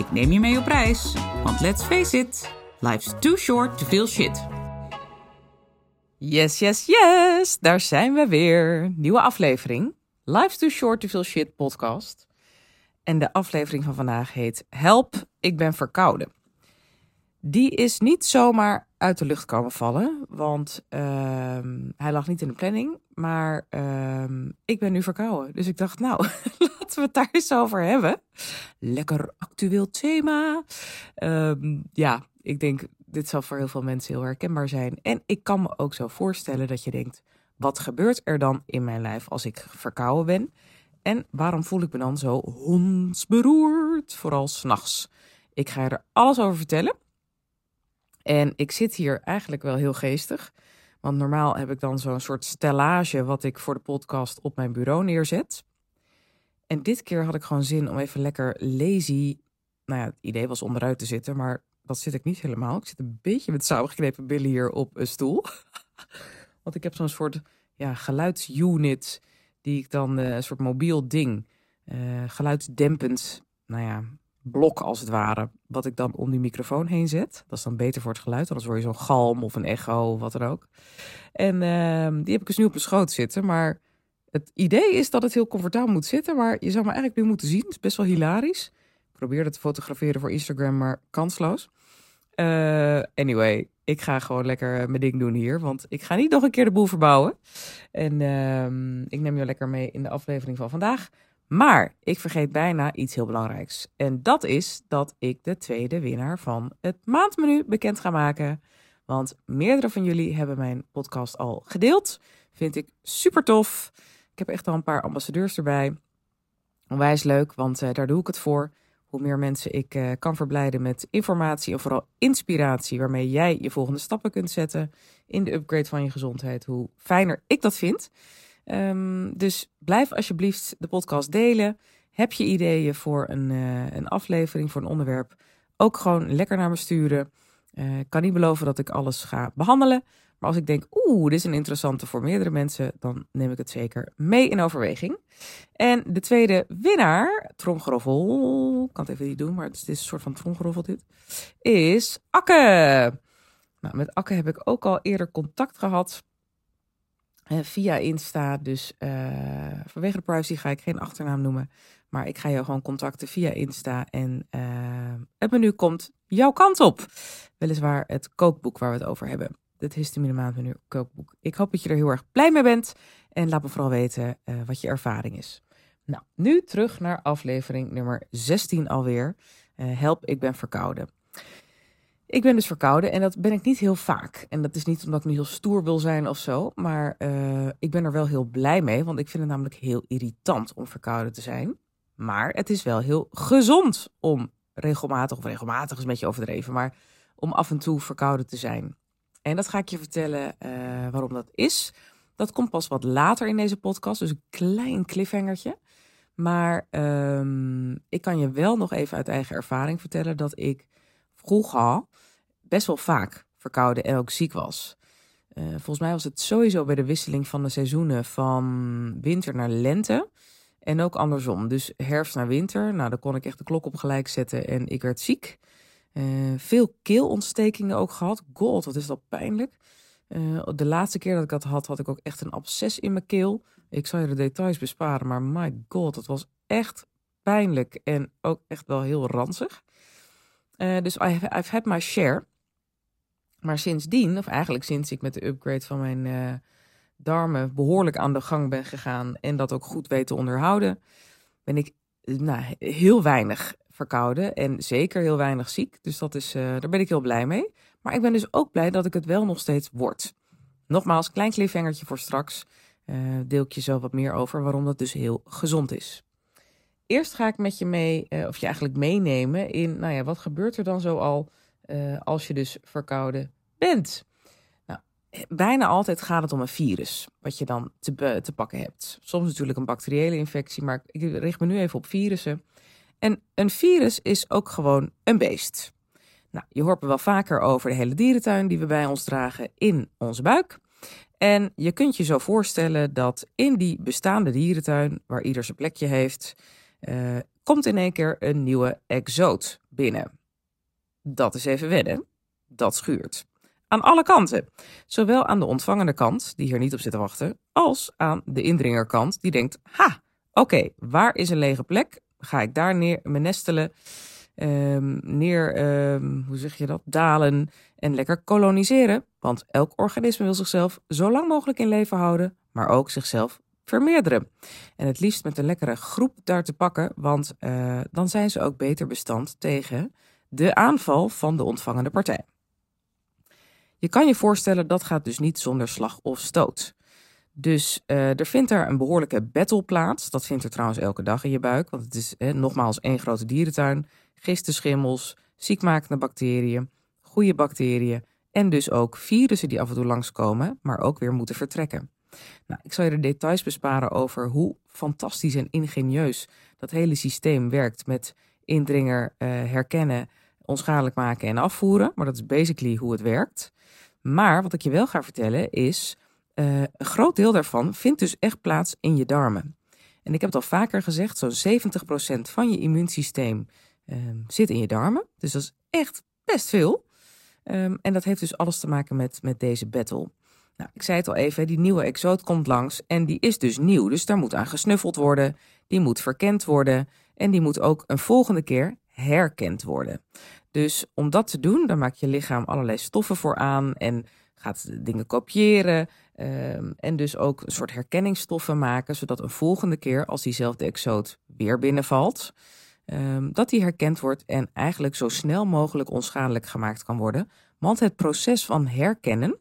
Ik neem je mee op reis, want let's face it, life's too short to feel shit. Yes, yes, yes, daar zijn we weer. Nieuwe aflevering. Life's too short to feel shit podcast. En de aflevering van vandaag heet Help, ik ben verkouden. Die is niet zomaar uit de lucht komen vallen, want ehm, hij lag niet in de planning, maar ehm, ik ben nu verkouden. Dus ik dacht, nou, laten we het daar eens over hebben. Lekker actueel thema. Ehm, ja, ik denk, dit zal voor heel veel mensen heel herkenbaar zijn. En ik kan me ook zo voorstellen dat je denkt, wat gebeurt er dan in mijn lijf als ik verkouden ben? En waarom voel ik me dan zo hondsberoerd, vooral s'nachts? Ik ga er alles over vertellen. En ik zit hier eigenlijk wel heel geestig. Want normaal heb ik dan zo'n soort stellage wat ik voor de podcast op mijn bureau neerzet. En dit keer had ik gewoon zin om even lekker lazy. Nou ja, het idee was onderuit te zitten, maar dat zit ik niet helemaal. Ik zit een beetje met samengeknepen billen hier op een stoel. Want ik heb zo'n soort ja, geluidsunit die ik dan eh, een soort mobiel ding, uh, geluidsdempend, nou ja, blok als het ware, wat ik dan om die microfoon heen zet. Dat is dan beter voor het geluid, anders hoor je zo'n galm of een echo of wat dan ook. En uh, die heb ik dus nu op mijn schoot zitten, maar het idee is dat het heel comfortabel moet zitten, maar je zou me eigenlijk nu moeten zien. Het is best wel hilarisch. Ik probeerde te fotograferen voor Instagram, maar kansloos. Uh, anyway, ik ga gewoon lekker mijn ding doen hier. Want ik ga niet nog een keer de boel verbouwen. En uh, ik neem je lekker mee in de aflevering van vandaag. Maar ik vergeet bijna iets heel belangrijks. En dat is dat ik de tweede winnaar van het maandmenu bekend ga maken. Want meerdere van jullie hebben mijn podcast al gedeeld. Vind ik super tof. Ik heb echt al een paar ambassadeurs erbij. Onwijs leuk, want uh, daar doe ik het voor hoe meer mensen ik uh, kan verblijden met informatie en vooral inspiratie waarmee jij je volgende stappen kunt zetten in de upgrade van je gezondheid, hoe fijner ik dat vind. Um, dus blijf alsjeblieft de podcast delen. Heb je ideeën voor een, uh, een aflevering, voor een onderwerp, ook gewoon lekker naar me sturen. Uh, ik kan niet beloven dat ik alles ga behandelen. Maar als ik denk, oeh, dit is een interessante voor meerdere mensen, dan neem ik het zeker mee in overweging. En de tweede winnaar, tromgeroffel, kan het even niet doen, maar het is, een soort van tromgeroffel dit, is Akke. Nou, met Akke heb ik ook al eerder contact gehad via Insta. Dus uh, vanwege de privacy ga ik geen achternaam noemen. Maar ik ga jou gewoon contacten via Insta. En uh, het menu komt jouw kant op. Weliswaar het kookboek waar we het over hebben het histamine maandmenu kookboek. Ik hoop dat je er heel erg blij mee bent. En laat me vooral weten uh, wat je ervaring is. Nou, nu terug naar aflevering nummer 16 alweer. Help, ik ben verkouden. Ik ben dus verkouden en dat ben ik niet heel vaak. En dat is niet omdat ik nu heel stoer wil zijn of zo. Maar uh, ik ben er wel heel blij mee. Want ik vind het namelijk heel irritant om verkouden te zijn. Maar het is wel heel gezond om regelmatig, of regelmatig is een beetje overdreven, maar om af en toe verkouden te zijn. En dat ga ik je vertellen uh, waarom dat is. Dat komt pas wat later in deze podcast, dus een klein cliffhangertje. Maar um, ik kan je wel nog even uit eigen ervaring vertellen dat ik vroeger best wel vaak verkouden en ook ziek was. Uh, volgens mij was het sowieso bij de wisseling van de seizoenen van winter naar lente. En ook andersom. Dus herfst naar winter. Nou, dan kon ik echt de klok op gelijk zetten en ik werd ziek. Uh, veel keelontstekingen ook gehad. God, wat is dat pijnlijk. Uh, de laatste keer dat ik dat had, had ik ook echt een absces in mijn keel. Ik zal je de details besparen, maar my god, het was echt pijnlijk en ook echt wel heel ranzig. Uh, dus I've, I've had my share. Maar sindsdien, of eigenlijk sinds ik met de upgrade van mijn uh, darmen behoorlijk aan de gang ben gegaan en dat ook goed weet te onderhouden, ben ik nou, heel weinig verkouden en zeker heel weinig ziek. Dus dat is, daar ben ik heel blij mee. Maar ik ben dus ook blij dat ik het wel nog steeds word. Nogmaals, klein cliffhangertje voor straks. Uh, deel ik je zo wat meer over waarom dat dus heel gezond is. Eerst ga ik met je mee, uh, of je eigenlijk meenemen in, nou ja, wat gebeurt er dan zo al eh, als je dus verkouden bent. Nou, bijna altijd gaat het om een virus, wat je dan te, te pakken hebt. Soms natuurlijk een bacteriële infectie, maar ik richt me nu even op virussen. En een virus is ook gewoon een beest. Nou, je hoort me wel vaker over de hele dierentuin die we bij ons dragen in onze buik. En je kunt je zo voorstellen dat in die bestaande dierentuin, waar ieder zijn plekje heeft, uh, komt in één keer een nieuwe exoot binnen. Dat is even wedden. Dat schuurt. Aan alle kanten. Zowel aan de ontvangende kant, die hier niet op zit te wachten, als aan de indringerkant, die denkt: ha, oké, waar is een lege plek? Ga ik daar neer me nestelen, um, neer, um, hoe zeg je dat, dalen en lekker koloniseren? Want elk organisme wil zichzelf zo lang mogelijk in leven houden, maar ook zichzelf vermeerderen. En het liefst met een lekkere groep daar te pakken, want uh, dan zijn ze ook beter bestand tegen de aanval van de ontvangende partij. Je kan je voorstellen dat gaat dus niet zonder slag of stoot. Dus uh, er vindt daar een behoorlijke battle plaats. Dat vindt er trouwens elke dag in je buik, want het is eh, nogmaals één grote dierentuin. Gisten, schimmels, ziekmakende bacteriën, goede bacteriën en dus ook virussen die af en toe langskomen, maar ook weer moeten vertrekken. Nou, ik zal je de details besparen over hoe fantastisch en ingenieus dat hele systeem werkt met indringer uh, herkennen, onschadelijk maken en afvoeren. Maar dat is basically hoe het werkt. Maar wat ik je wel ga vertellen is, uh, een groot deel daarvan vindt dus echt plaats in je darmen. En ik heb het al vaker gezegd, zo'n 70% van je immuunsysteem um, zit in je darmen. Dus dat is echt best veel. Um, en dat heeft dus alles te maken met, met deze battle. Nou, ik zei het al even, die nieuwe exoot komt langs en die is dus nieuw. Dus daar moet aan gesnuffeld worden, die moet verkend worden en die moet ook een volgende keer herkend worden. Dus om dat te doen, dan maakt je lichaam allerlei stoffen voor aan en gaat dingen kopiëren. Um, en dus ook een soort herkenningsstoffen maken, zodat een volgende keer als diezelfde exoot weer binnenvalt, um, dat die herkend wordt en eigenlijk zo snel mogelijk onschadelijk gemaakt kan worden. Want het proces van herkennen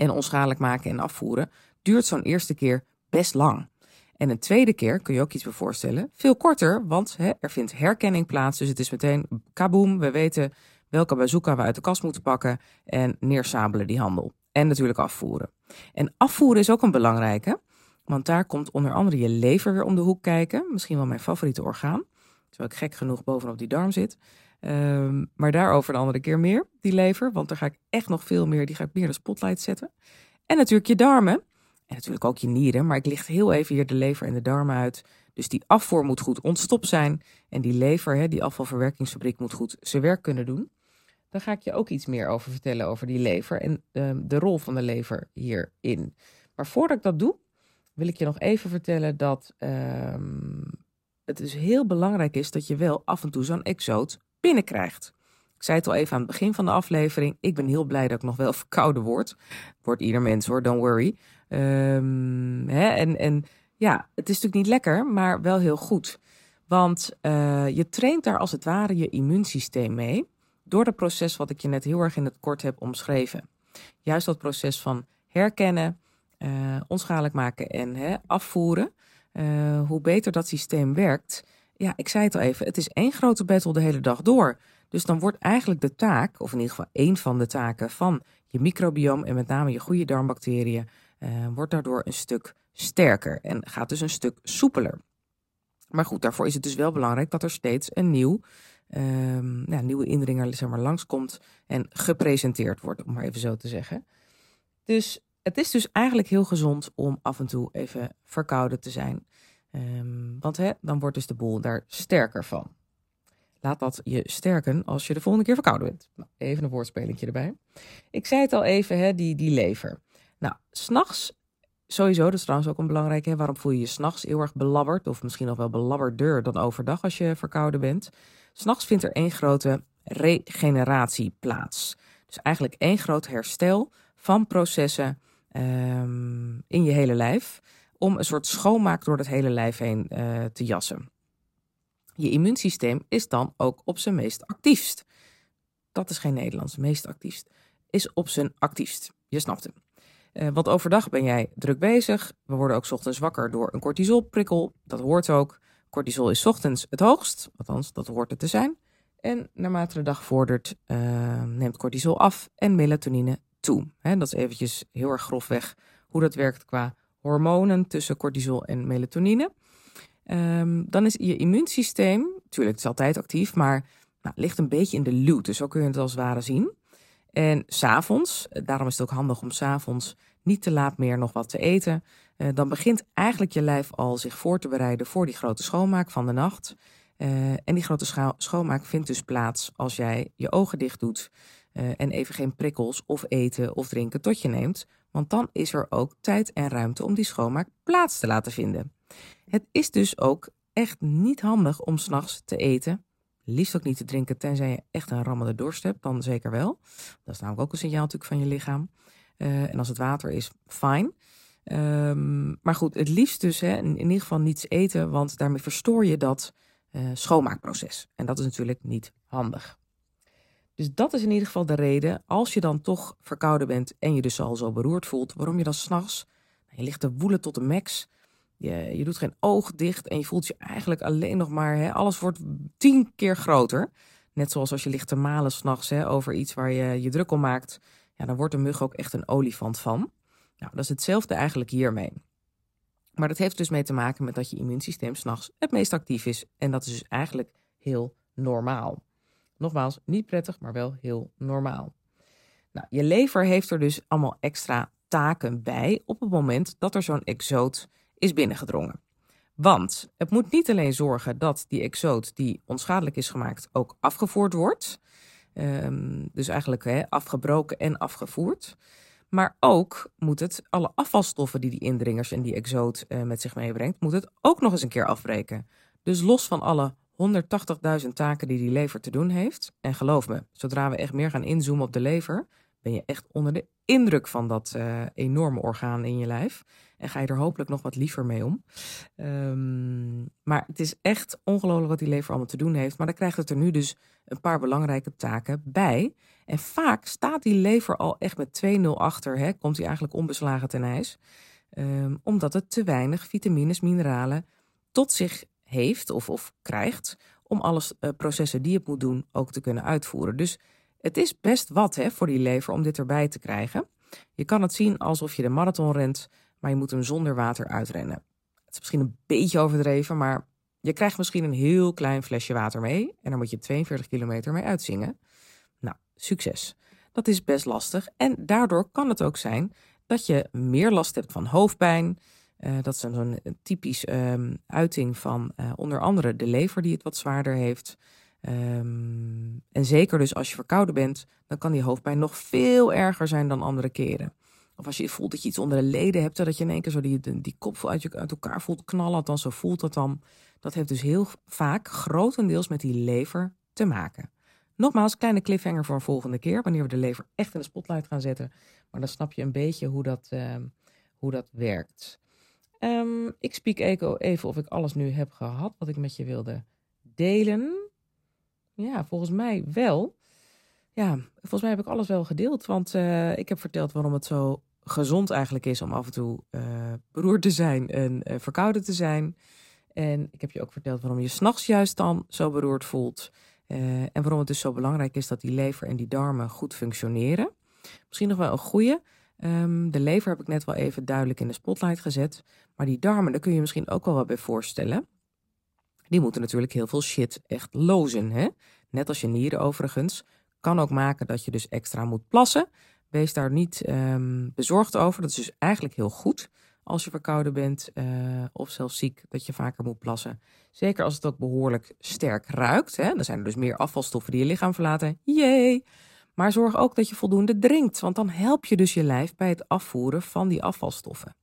en onschadelijk maken en afvoeren duurt zo'n eerste keer best lang. En een tweede keer kun je ook iets voorstellen, veel korter, want hè, er vindt herkenning plaats. Dus het is meteen kaboom, we weten welke bazooka we uit de kast moeten pakken en neersabelen die handel. En natuurlijk afvoeren. En afvoeren is ook een belangrijke, want daar komt onder andere je lever weer om de hoek kijken. Misschien wel mijn favoriete orgaan, terwijl ik gek genoeg bovenop die darm zit. Um, maar daarover een andere keer meer, die lever. Want daar ga ik echt nog veel meer, die ga ik meer de spotlight zetten. En natuurlijk je darmen. En natuurlijk ook je nieren. Maar ik licht heel even hier de lever en de darmen uit. Dus die afvoer moet goed ontstopt zijn. En die lever, hè, die afvalverwerkingsfabriek, moet goed zijn werk kunnen doen. Dan ga ik je ook iets meer over vertellen over die lever en um, de rol van de lever hierin. Maar voordat ik dat doe, wil ik je nog even vertellen dat um, het dus heel belangrijk is dat je wel af en toe zo'n exoot binnenkrijgt. Ik zei het al even aan het begin van de aflevering. Ik ben heel blij dat ik nog wel verkouden word. Wordt ieder mens hoor, don't worry. Um, hè, en, en ja, het is natuurlijk niet lekker, maar wel heel goed. Want uh, je traint daar als het ware je immuunsysteem mee. Door het proces wat ik je net heel erg in het kort heb omschreven. Juist dat proces van herkennen, uh, onschadelijk maken en hè, afvoeren. Uh, hoe beter dat systeem werkt, ja, ik zei het al even, het is één grote battle de hele dag door. Dus dan wordt eigenlijk de taak, of in ieder geval één van de taken van je microbiome en met name je goede darmbacteriën, uh, wordt daardoor een stuk sterker en gaat dus een stuk soepeler. Maar goed, daarvoor is het dus wel belangrijk dat er steeds een nieuw, ja, nieuwe indringer zeg maar, langskomt en gepresenteerd wordt, om maar even zo te zeggen. Dus het is dus eigenlijk heel gezond om af en toe even verkouden te zijn. Um, want hè, dan wordt dus de boel daar sterker van. Laat dat je sterken als je de volgende keer verkouden bent. Nou, even een woordspelingje erbij. Ik zei het al even, hè, die, die lever. Nou, s'nachts sowieso, dat is trouwens ook een belangrijke. Hè, waarom voel je je s'nachts heel erg belabberd? Of misschien nog wel belabberder dan overdag als je verkouden bent. S'nachts vindt er één grote regeneratie plaats. Dus eigenlijk één groot herstel van processen um, in je hele lijf om een soort schoonmaak door het hele lijf heen uh, te jassen. Je immuunsysteem is dan ook op zijn meest actiefst. Dat is geen Nederlands, meest actiefst. Is op zijn actiefst. Je snapt hem. Uh, want overdag ben jij druk bezig. We worden ook ochtends wakker door een cortisolprikkel. Dat hoort ook. Cortisol is ochtends het hoogst, althans dat hoort het te zijn. En naarmate de dag vordert, uh, neemt cortisol af en melatonine toe. Hè, dat is eventjes heel erg grofweg hoe dat werkt qua hormonen tussen cortisol en melatonine. Um, dan is je immuunsysteem, natuurlijk, het is altijd actief, maar nou, ligt een beetje in de luwte. Dus zo kun je het als het ware zien. En s'avonds, eh, daarom is het ook handig om s'avonds niet te laat meer nog wat te eten. Uh, dan begint eigenlijk je lijf al zich voor te bereiden voor die grote schoonmaak van de nacht. Uh, en die grote scho schoonmaak vindt dus plaats als jij je ogen dicht doet uh, en even geen prikkels of eten of drinken tot je neemt. Want dan is er ook tijd en ruimte om die schoonmaak plaats te laten vinden. Het is dus ook echt niet handig om s'nachts te eten. Liefst ook niet te drinken, tenzij je echt een rammelde dorst hebt, dan zeker wel. Dat is namelijk ook een signaal natuurlijk van je lichaam. Uh, en als het water is, fijn. Um, maar goed, het liefst dus hè, in, ieder geval niets eten, want daarmee verstoor je dat uh, schoonmaakproces. En dat is natuurlijk niet handig. Dus dat is in ieder geval de reden, als je dan toch verkouden bent en je dus al zo beroerd voelt, waarom je dan s'nachts, je ligt te woelen tot de max, je, je doet geen oog dicht en je voelt je eigenlijk alleen nog maar, hè, alles wordt tien keer groter. Net zoals als je ligt te malen s'nachts over iets waar je je druk om maakt, ja, dan wordt een mug ook echt een olifant van. Nou, dat is hetzelfde eigenlijk hiermee. Maar dat heeft dus mee te maken met dat je immuunsysteem s'nachts het meest actief is. En dat is dus eigenlijk heel normaal. Nogmaals, niet prettig, maar wel heel normaal. Nou, je lever heeft er dus allemaal extra taken bij op het moment dat er zo'n exoot is binnengedrongen. Want het moet niet alleen zorgen dat die exoot die onschadelijk is gemaakt ook afgevoerd wordt. Um, dus eigenlijk afgebroken en afgevoerd. Maar ook moet het alle afvalstoffen die die indringers en die exoot uh, met zich meebrengt, moet het ook nog eens een keer afbreken. Dus los van alle 180.000 taken die die lever te doen heeft. En geloof me, zodra we echt meer gaan inzoomen op de lever, ben je echt onder de indruk van dat uh, enorme orgaan in je lijf. En ga je er hopelijk nog wat liever mee om. Um, maar het is echt ongelooflijk wat die lever allemaal te doen heeft. Maar dan krijgt het er nu dus een paar belangrijke taken bij. En vaak staat die lever al echt met 2-0 achter. Hè? Komt hij eigenlijk onbeslagen ten ijs. Um, omdat het te weinig vitamines, mineralen tot zich heeft of, of krijgt. Om alle uh, processen die het moet doen ook te kunnen uitvoeren. Dus het is best wat hè, voor die lever om dit erbij te krijgen. Je kan het zien alsof je de marathon rent, maar je moet hem zonder water uitrennen. Het is misschien een beetje overdreven, maar je krijgt misschien een heel klein flesje water mee en daar moet je 42 kilometer mee uitzingen. Nou, succes. Dat is best lastig en daardoor kan het ook zijn dat je meer last hebt van hoofdpijn. Uh, dat is zo'n typisch um, uiting van uh, onder andere de lever die het wat zwaarder heeft. Um, en zeker dus als je verkouden bent, dan kan die hoofdpijn nog veel erger zijn dan andere keren. Of als je voelt dat je iets onder de leden hebt, dat je in één keer zo die, die kop uit, je, uit elkaar voelt knallen, althans zo voelt dat dan. Dat heeft dus heel vaak grotendeels met die lever te maken. Nogmaals, kleine cliffhanger voor een volgende keer, wanneer we de lever echt in de spotlight gaan zetten. Maar dan snap je een beetje hoe dat, uh, hoe dat werkt. Um, ik spiek even of ik alles nu heb gehad wat ik met je wilde delen. Ja, volgens mij wel. Ja, volgens mij heb ik alles wel gedeeld. Want uh, ik heb verteld waarom het zo gezond eigenlijk is om af en toe uh, beroerd te zijn en uh, verkouden te zijn. En ik heb je ook verteld waarom je s'nachts juist dan zo beroerd voelt. en waarom het dus zo belangrijk is dat die lever en die darmen goed functioneren. Misschien nog wel een goede. Um, de lever heb ik net wel even duidelijk in de spotlight gezet. Maar die darmen, daar kun je misschien ook wel wat bij voorstellen. Die moeten natuurlijk heel veel shit echt lozen. Hè? Net als je nieren overigens. Kan ook maken dat je dus extra moet plassen. Wees daar niet um, bezorgd over. Dat is dus eigenlijk heel goed als je verkouden bent uh, of zelfs ziek, dat je vaker moet plassen. Zeker als het ook behoorlijk sterk ruikt. Hè? Dan zijn er dus meer afvalstoffen die je lichaam verlaten. Jee! Maar zorg ook dat je voldoende drinkt, want dan help je dus je lijf bij het afvoeren van die afvalstoffen.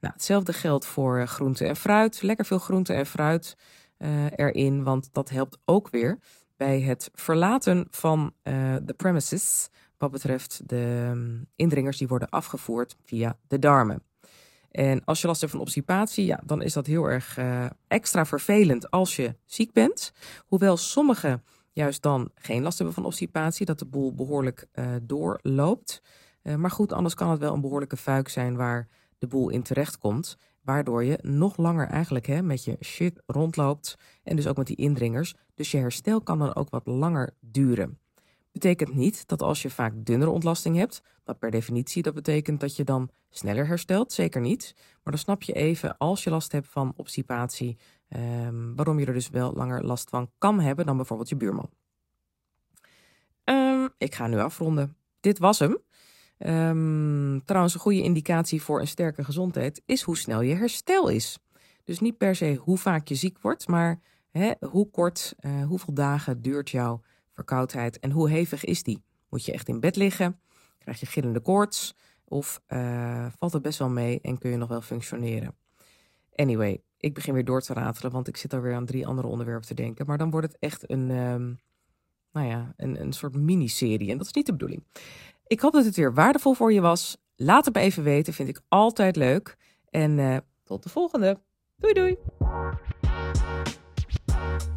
Nou, hetzelfde geldt voor groente en fruit. Lekker veel groente en fruit uh, erin, want dat helpt ook weer bij het verlaten van uh, de premises wat betreft de um, indringers die worden afgevoerd via de darmen. En als je last hebt van obstipatie, ja, dan is dat heel erg extra vervelend als je ziek bent. Hoewel sommigen juist dan geen last hebben van obstipatie, dat de boel behoorlijk uh, doorloopt. Uh, maar goed, anders kan het wel een behoorlijke fuik zijn waar de boel in terecht komt. Waardoor je nog langer eigenlijk hè, met je shit rondloopt. En dus ook met die indringers. Dus je herstel kan dan ook wat langer duren. Betekent niet dat als je vaak dunnere ontlasting hebt, dat per definitie dat betekent dat je dan sneller herstelt. Zeker niet. Maar dan snap je even als je last hebt van obstipatie, um, waarom je er dus wel langer last van kan hebben dan bijvoorbeeld je buurman. Um, ik ga nu afronden. Dit was hem. Um, trouwens, een goede indicatie voor een sterke gezondheid is hoe snel je herstel is. Dus niet per se hoe vaak je ziek wordt, maar hoe kort, uh, hoeveel dagen duurt jouw verkoudheid en hoe hevig is die? Moet je echt in bed liggen? Krijg je gillende koorts? Of uh, valt het best wel mee en kun je nog wel functioneren? Anyway, ik begin weer door te ratelen, want ik zit alweer aan drie andere onderwerpen te denken. Maar dan wordt het echt een, um, nou ja, een, een soort miniserie. En dat is niet de bedoeling. Ik hoop dat het weer waardevol voor je was. Laat het me even weten, vind ik altijd leuk. En uh, tot de volgende. Doei doei!